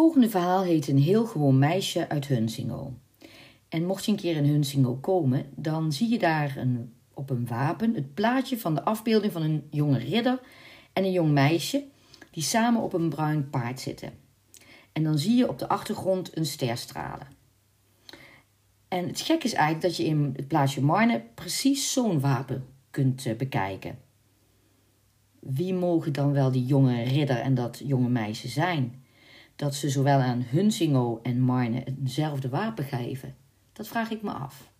Volgende verhaal heet Een heel gewoon meisje uit Hunsingo. En mocht je een keer in Hunsingo komen, dan zie je daar een, op een wapen het plaatje van de afbeelding van een jonge ridder en een jong meisje die samen op een bruin paard zitten. En dan zie je op de achtergrond een ster stralen. En het gek is eigenlijk dat je in het plaatsje Marne precies zo'n wapen kunt eh, bekijken. Wie mogen dan wel die jonge ridder en dat jonge meisje zijn? Dat ze zowel aan Hunsingo en Marne hetzelfde wapen geven? Dat vraag ik me af.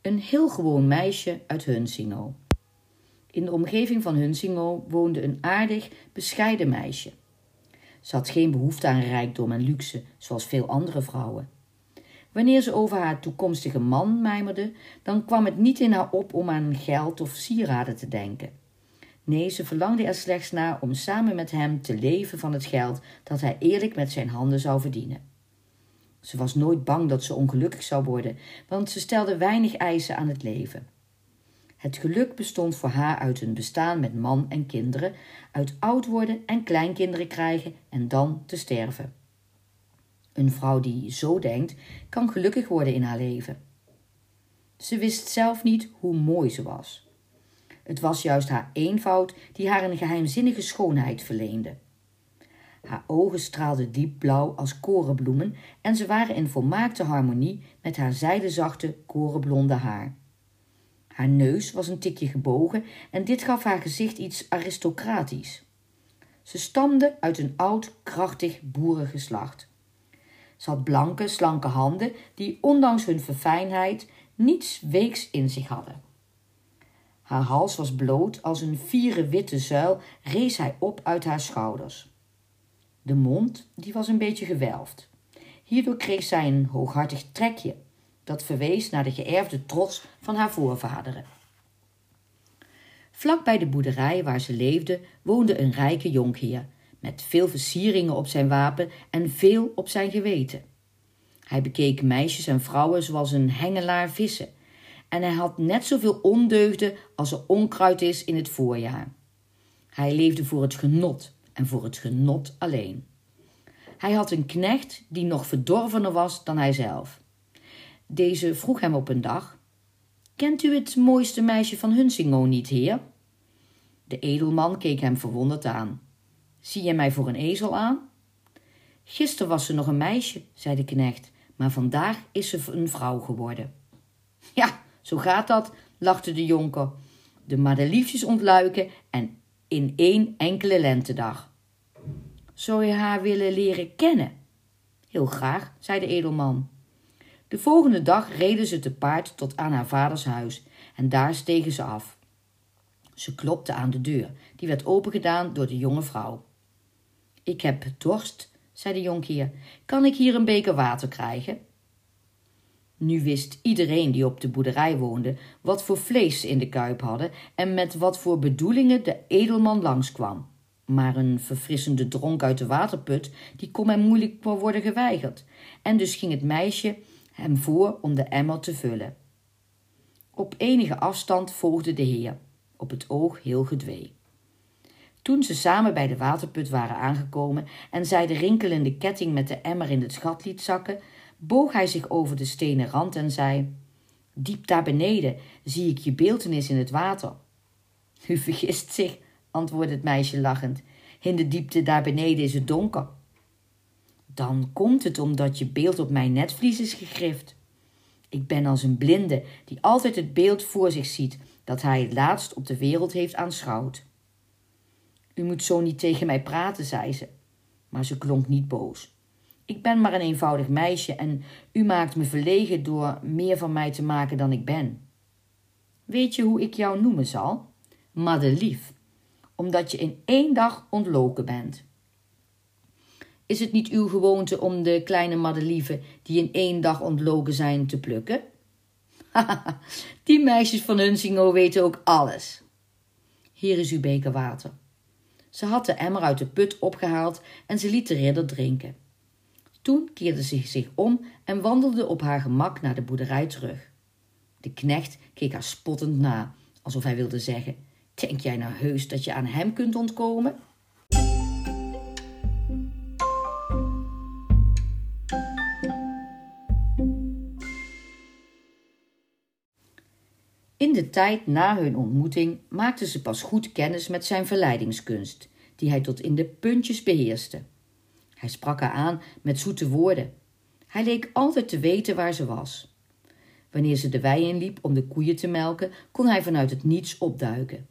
Een heel gewoon meisje uit Hunsingo. In de omgeving van Hunsingo woonde een aardig, bescheiden meisje. Ze had geen behoefte aan rijkdom en luxe, zoals veel andere vrouwen. Wanneer ze over haar toekomstige man mijmerde, dan kwam het niet in haar op om aan geld of sieraden te denken. Nee, ze verlangde er slechts naar om samen met hem te leven van het geld dat hij eerlijk met zijn handen zou verdienen. Ze was nooit bang dat ze ongelukkig zou worden, want ze stelde weinig eisen aan het leven. Het geluk bestond voor haar uit een bestaan met man en kinderen, uit oud worden en kleinkinderen krijgen en dan te sterven. Een vrouw die zo denkt, kan gelukkig worden in haar leven. Ze wist zelf niet hoe mooi ze was. Het was juist haar eenvoud die haar een geheimzinnige schoonheid verleende. Haar ogen straalden diep blauw als korenbloemen en ze waren in volmaakte harmonie met haar zijdezachte korenblonde haar. Haar neus was een tikje gebogen en dit gaf haar gezicht iets aristocratisch. Ze stamde uit een oud, krachtig boerengeslacht. Ze had blanke, slanke handen die ondanks hun verfijnheid niets weeks in zich hadden. Haar hals was bloot, als een vieren witte zuil rees hij op uit haar schouders. De mond, die was een beetje gewelfd. Hierdoor kreeg zij een hooghartig trekje, dat verwees naar de geërfde trots van haar voorvaderen. Vlak bij de boerderij waar ze leefde woonde een rijke jonkheer met veel versieringen op zijn wapen en veel op zijn geweten. Hij bekeek meisjes en vrouwen zoals een hengelaar vissen, en hij had net zoveel ondeugden als er onkruid is in het voorjaar. Hij leefde voor het genot en voor het genot alleen. Hij had een knecht die nog verdorvener was dan hij zelf. Deze vroeg hem op een dag: Kent u het mooiste meisje van Hunsingo niet, heer? De edelman keek hem verwonderd aan. Zie je mij voor een ezel aan? Gisteren was ze nog een meisje, zei de knecht, maar vandaag is ze een vrouw geworden. Ja, zo gaat dat, lachte de jonker. De madeliefjes ontluiken en in één enkele lentedag. Zou je haar willen leren kennen? Heel graag, zei de edelman. De volgende dag reden ze te paard tot aan haar vaders huis en daar stegen ze af. Ze klopte aan de deur, die werd opengedaan door de jonge vrouw. Ik heb dorst, zei de jonkheer. Kan ik hier een beker water krijgen? Nu wist iedereen die op de boerderij woonde wat voor vlees ze in de kuip hadden en met wat voor bedoelingen de edelman langskwam. Maar een verfrissende dronk uit de waterput, die kon hem moeilijk worden geweigerd. En dus ging het meisje hem voor om de emmer te vullen. Op enige afstand volgde de heer, op het oog heel gedwee. Toen ze samen bij de waterput waren aangekomen en zij de rinkelende ketting met de emmer in het gat liet zakken, boog hij zich over de stenen rand en zei: Diep daar beneden zie ik je beeltenis in het water. U vergist zich, antwoordde het meisje lachend. In de diepte daar beneden is het donker. Dan komt het omdat je beeld op mijn netvlies is gegrift. Ik ben als een blinde die altijd het beeld voor zich ziet dat hij het laatst op de wereld heeft aanschouwd. U moet zo niet tegen mij praten, zei ze. Maar ze klonk niet boos. Ik ben maar een eenvoudig meisje en u maakt me verlegen door meer van mij te maken dan ik ben. Weet je hoe ik jou noemen zal? Madelief, omdat je in één dag ontloken bent. Is het niet uw gewoonte om de kleine madelieven die in één dag ontloken zijn te plukken? die meisjes van Hunsingo weten ook alles. Hier is uw beker water. Ze had de emmer uit de put opgehaald en ze liet de ridder drinken. Toen keerde ze zich om en wandelde op haar gemak naar de boerderij terug. De knecht keek haar spottend na, alsof hij wilde zeggen: Denk jij nou heus dat je aan hem kunt ontkomen? De tijd na hun ontmoeting maakte ze pas goed kennis met zijn verleidingskunst, die hij tot in de puntjes beheerste. Hij sprak haar aan met zoete woorden. Hij leek altijd te weten waar ze was. Wanneer ze de wei inliep om de koeien te melken, kon hij vanuit het niets opduiken.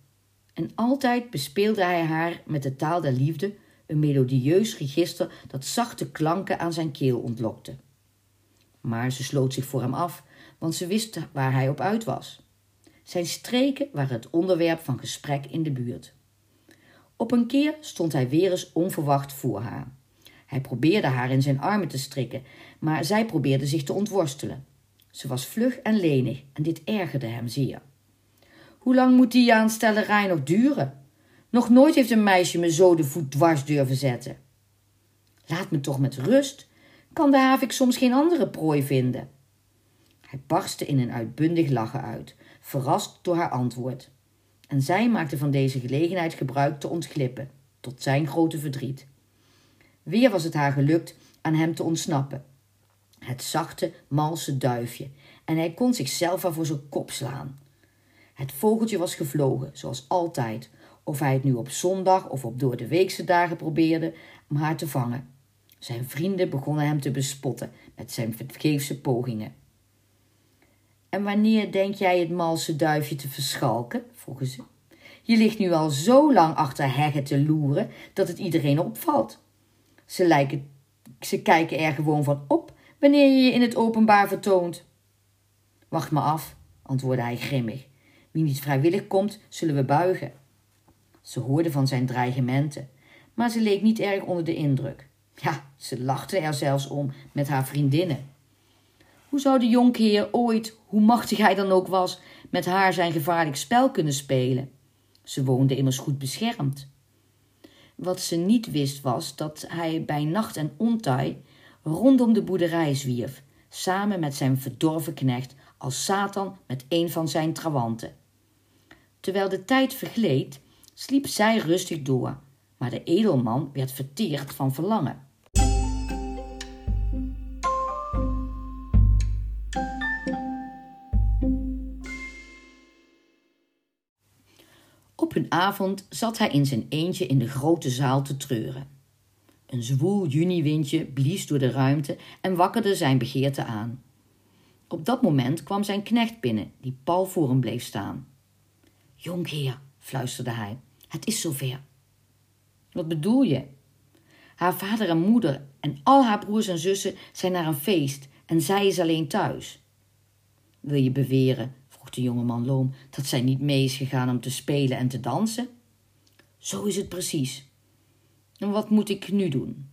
En altijd bespeelde hij haar met de taal der liefde, een melodieus register dat zachte klanken aan zijn keel ontlokte. Maar ze sloot zich voor hem af, want ze wist waar hij op uit was. Zijn streken waren het onderwerp van gesprek in de buurt. Op een keer stond hij weer eens onverwacht voor haar. Hij probeerde haar in zijn armen te strikken, maar zij probeerde zich te ontworstelen. Ze was vlug en lenig en dit ergerde hem zeer. Hoe lang moet die aanstellerij nog duren? Nog nooit heeft een meisje me zo de voet dwars durven zetten. Laat me toch met rust. Kan de havik soms geen andere prooi vinden? Hij barstte in een uitbundig lachen uit, verrast door haar antwoord. En zij maakte van deze gelegenheid gebruik te ontglippen, tot zijn grote verdriet. Weer was het haar gelukt aan hem te ontsnappen. Het zachte, malse duifje, en hij kon zichzelf voor zijn kop slaan. Het vogeltje was gevlogen, zoals altijd, of hij het nu op zondag of op door de weekse dagen probeerde om haar te vangen. Zijn vrienden begonnen hem te bespotten met zijn vergeefse pogingen. En wanneer denk jij het malse duifje te verschalken? vroegen ze. Je ligt nu al zo lang achter heggen te loeren dat het iedereen opvalt. Ze, lijken, ze kijken er gewoon van op wanneer je je in het openbaar vertoont. Wacht maar af, antwoordde hij grimmig. Wie niet vrijwillig komt, zullen we buigen. Ze hoorde van zijn dreigementen, maar ze leek niet erg onder de indruk. Ja, ze lachte er zelfs om met haar vriendinnen. Hoe zou de jonkheer ooit, hoe machtig hij dan ook was, met haar zijn gevaarlijk spel kunnen spelen? Ze woonde immers goed beschermd. Wat ze niet wist was dat hij bij nacht en ontij rondom de boerderij zwierf, samen met zijn verdorven knecht, als Satan met een van zijn trawanten. Terwijl de tijd vergleed, sliep zij rustig door, maar de edelman werd verteerd van verlangen. Een avond zat hij in zijn eentje in de grote zaal te treuren. Een zwoel juniwindje blies door de ruimte en wakkerde zijn begeerte aan. Op dat moment kwam zijn knecht binnen, die pal voor hem bleef staan. Jonkheer, fluisterde hij, het is zover. Wat bedoel je? Haar vader en moeder en al haar broers en zussen zijn naar een feest en zij is alleen thuis. Wil je beweren vroeg de jongeman loom, dat zij niet mee is gegaan om te spelen en te dansen? Zo is het precies. En wat moet ik nu doen?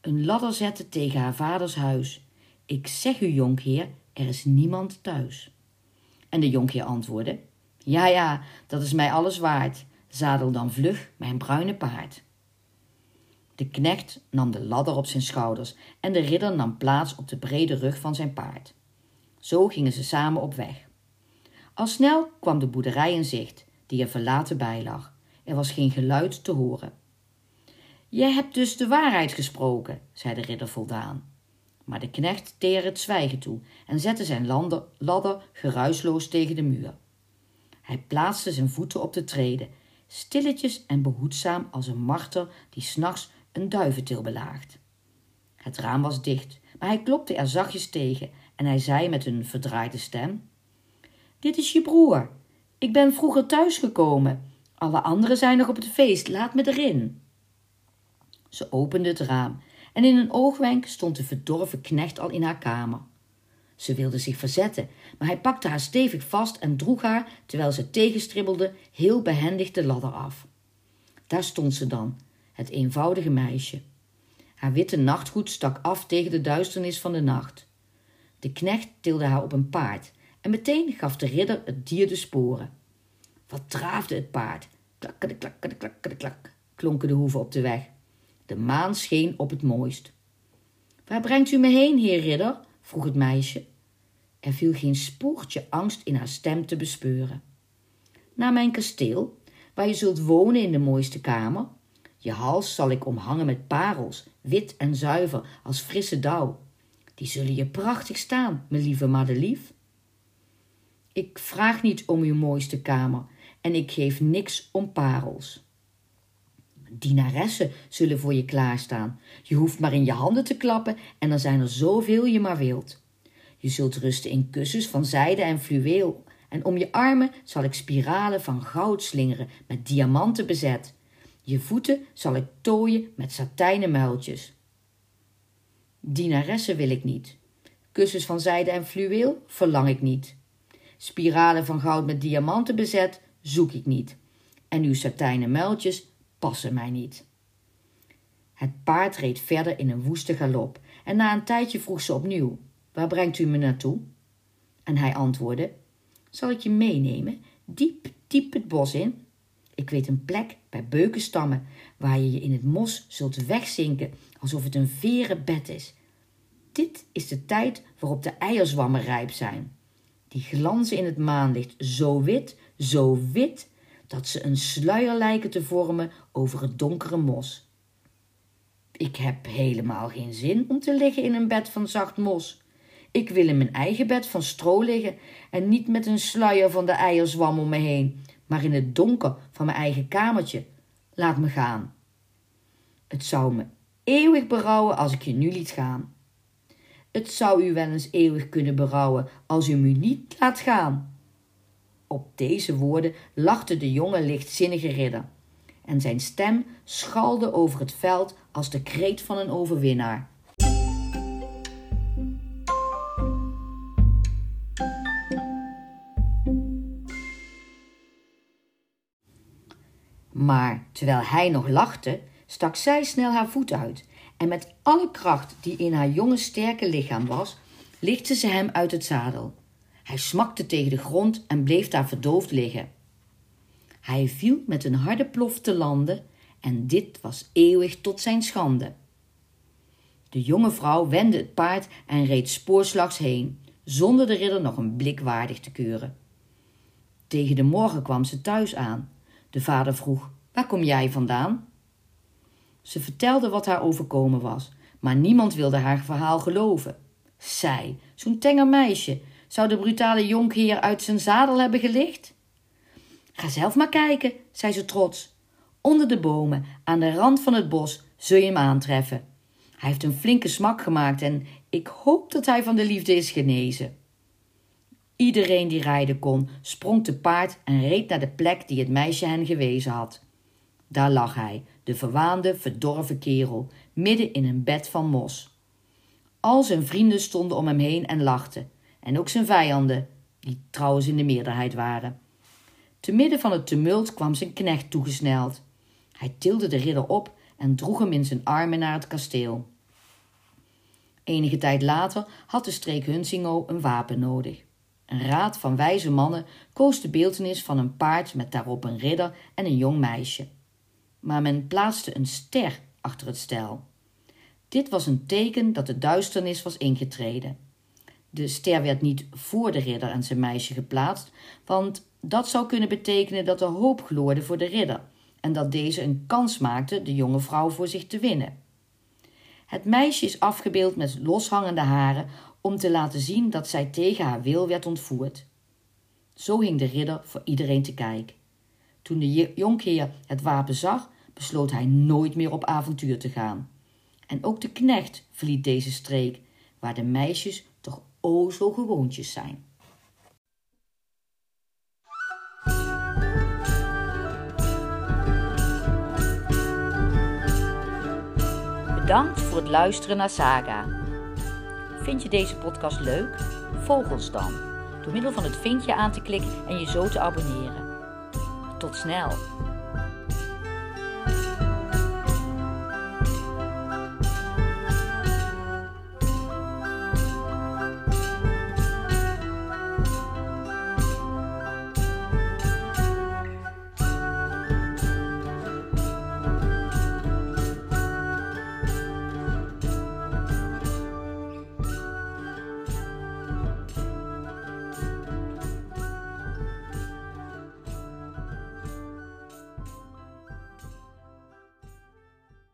Een ladder zetten tegen haar vaders huis. Ik zeg u, jonkheer, er is niemand thuis. En de jonkheer antwoordde: Ja, ja, dat is mij alles waard. Zadel dan vlug mijn bruine paard. De knecht nam de ladder op zijn schouders en de ridder nam plaats op de brede rug van zijn paard. Zo gingen ze samen op weg. Al snel kwam de boerderij in zicht, die er verlaten bij lag. Er was geen geluid te horen. Jij hebt dus de waarheid gesproken, zei de ridder voldaan. Maar de knecht teerde het zwijgen toe en zette zijn ladder geruisloos tegen de muur. Hij plaatste zijn voeten op de treden, stilletjes en behoedzaam als een marter die s'nachts een duiventil belaagt. Het raam was dicht, maar hij klopte er zachtjes tegen en hij zei met een verdraaide stem: Dit is je broer. Ik ben vroeger thuisgekomen. Alle anderen zijn nog op het feest. Laat me erin. Ze opende het raam en in een oogwenk stond de verdorven knecht al in haar kamer. Ze wilde zich verzetten, maar hij pakte haar stevig vast en droeg haar, terwijl ze tegenstribbelde, heel behendig de ladder af. Daar stond ze dan, het eenvoudige meisje. Haar witte nachtgoed stak af tegen de duisternis van de nacht. De knecht tilde haar op een paard en meteen gaf de ridder het dier de sporen. Wat draafde het paard? Klakkerde, klakkerde, klakkerde, klak, klonken de hoeven op de weg. De maan scheen op het mooist. Waar brengt u me heen, heer ridder? vroeg het meisje. Er viel geen spoortje angst in haar stem te bespeuren. Naar mijn kasteel, waar je zult wonen in de mooiste kamer. Je hals zal ik omhangen met parels, wit en zuiver als frisse dauw. Die zullen je prachtig staan, mijn lieve madelief. Ik vraag niet om uw mooiste kamer en ik geef niks om parels. Dienaressen zullen voor je klaarstaan. Je hoeft maar in je handen te klappen en er zijn er zoveel je maar wilt. Je zult rusten in kussens van zijde en fluweel en om je armen zal ik spiralen van goud slingeren met diamanten bezet. Je voeten zal ik tooien met satijnen muiltjes. Dienaressen wil ik niet. Kussens van zijde en fluweel verlang ik niet. Spiralen van goud met diamanten bezet zoek ik niet. En uw satijnen muiltjes passen mij niet. Het paard reed verder in een woeste galop en na een tijdje vroeg ze opnieuw: Waar brengt u me naartoe? En hij antwoordde: Zal ik je meenemen, diep, diep het bos in? Ik weet een plek bij beukenstammen waar je je in het mos zult wegzinken alsof het een veren bed is. Dit is de tijd waarop de eierzwammen rijp zijn. Die glanzen in het maanlicht zo wit, zo wit, dat ze een sluier lijken te vormen over het donkere mos. Ik heb helemaal geen zin om te liggen in een bed van zacht mos. Ik wil in mijn eigen bed van stro liggen en niet met een sluier van de eierzwam om me heen, maar in het donker van mijn eigen kamertje. Laat me gaan. Het zou me eeuwig berouwen als ik je nu liet gaan. Het zou u wel eens eeuwig kunnen berouwen als u me niet laat gaan. Op deze woorden lachte de jonge lichtzinnige ridder, en zijn stem schalde over het veld als de kreet van een overwinnaar. Maar terwijl hij nog lachte, stak zij snel haar voet uit en met alle kracht die in haar jonge sterke lichaam was, lichtte ze hem uit het zadel. Hij smakte tegen de grond en bleef daar verdoofd liggen. Hij viel met een harde plof te landen en dit was eeuwig tot zijn schande. De jonge vrouw wendde het paard en reed spoorslags heen, zonder de ridder nog een blik waardig te keuren. Tegen de morgen kwam ze thuis aan. De vader vroeg: Waar kom jij vandaan? Ze vertelde wat haar overkomen was, maar niemand wilde haar verhaal geloven. Zij, zo'n tenger meisje, zou de brutale jonkheer uit zijn zadel hebben gelicht? Ga zelf maar kijken, zei ze trots. Onder de bomen, aan de rand van het bos, zul je hem aantreffen. Hij heeft een flinke smak gemaakt en ik hoop dat hij van de liefde is genezen. Iedereen die rijden kon, sprong te paard en reed naar de plek die het meisje hen gewezen had. Daar lag hij, de verwaande, verdorven kerel, midden in een bed van mos. Al zijn vrienden stonden om hem heen en lachten, en ook zijn vijanden, die trouwens in de meerderheid waren. Te midden van het tumult kwam zijn knecht toegesneld. Hij tilde de ridder op en droeg hem in zijn armen naar het kasteel. Enige tijd later had de streek Hunsingo een wapen nodig. Een raad van wijze mannen koos de beeltenis van een paard met daarop een ridder en een jong meisje maar men plaatste een ster achter het stel. Dit was een teken dat de duisternis was ingetreden. De ster werd niet voor de ridder en zijn meisje geplaatst, want dat zou kunnen betekenen dat er hoop gloorde voor de ridder en dat deze een kans maakte de jonge vrouw voor zich te winnen. Het meisje is afgebeeld met loshangende haren om te laten zien dat zij tegen haar wil werd ontvoerd. Zo hing de ridder voor iedereen te kijken. Toen de jonkheer het wapen zag, besloot hij nooit meer op avontuur te gaan. En ook de knecht verliet deze streek, waar de meisjes toch o zo gewoontjes zijn. Bedankt voor het luisteren naar Saga. Vind je deze podcast leuk? Volg ons dan door middel van het vinkje aan te klikken en je zo te abonneren. Tot snel!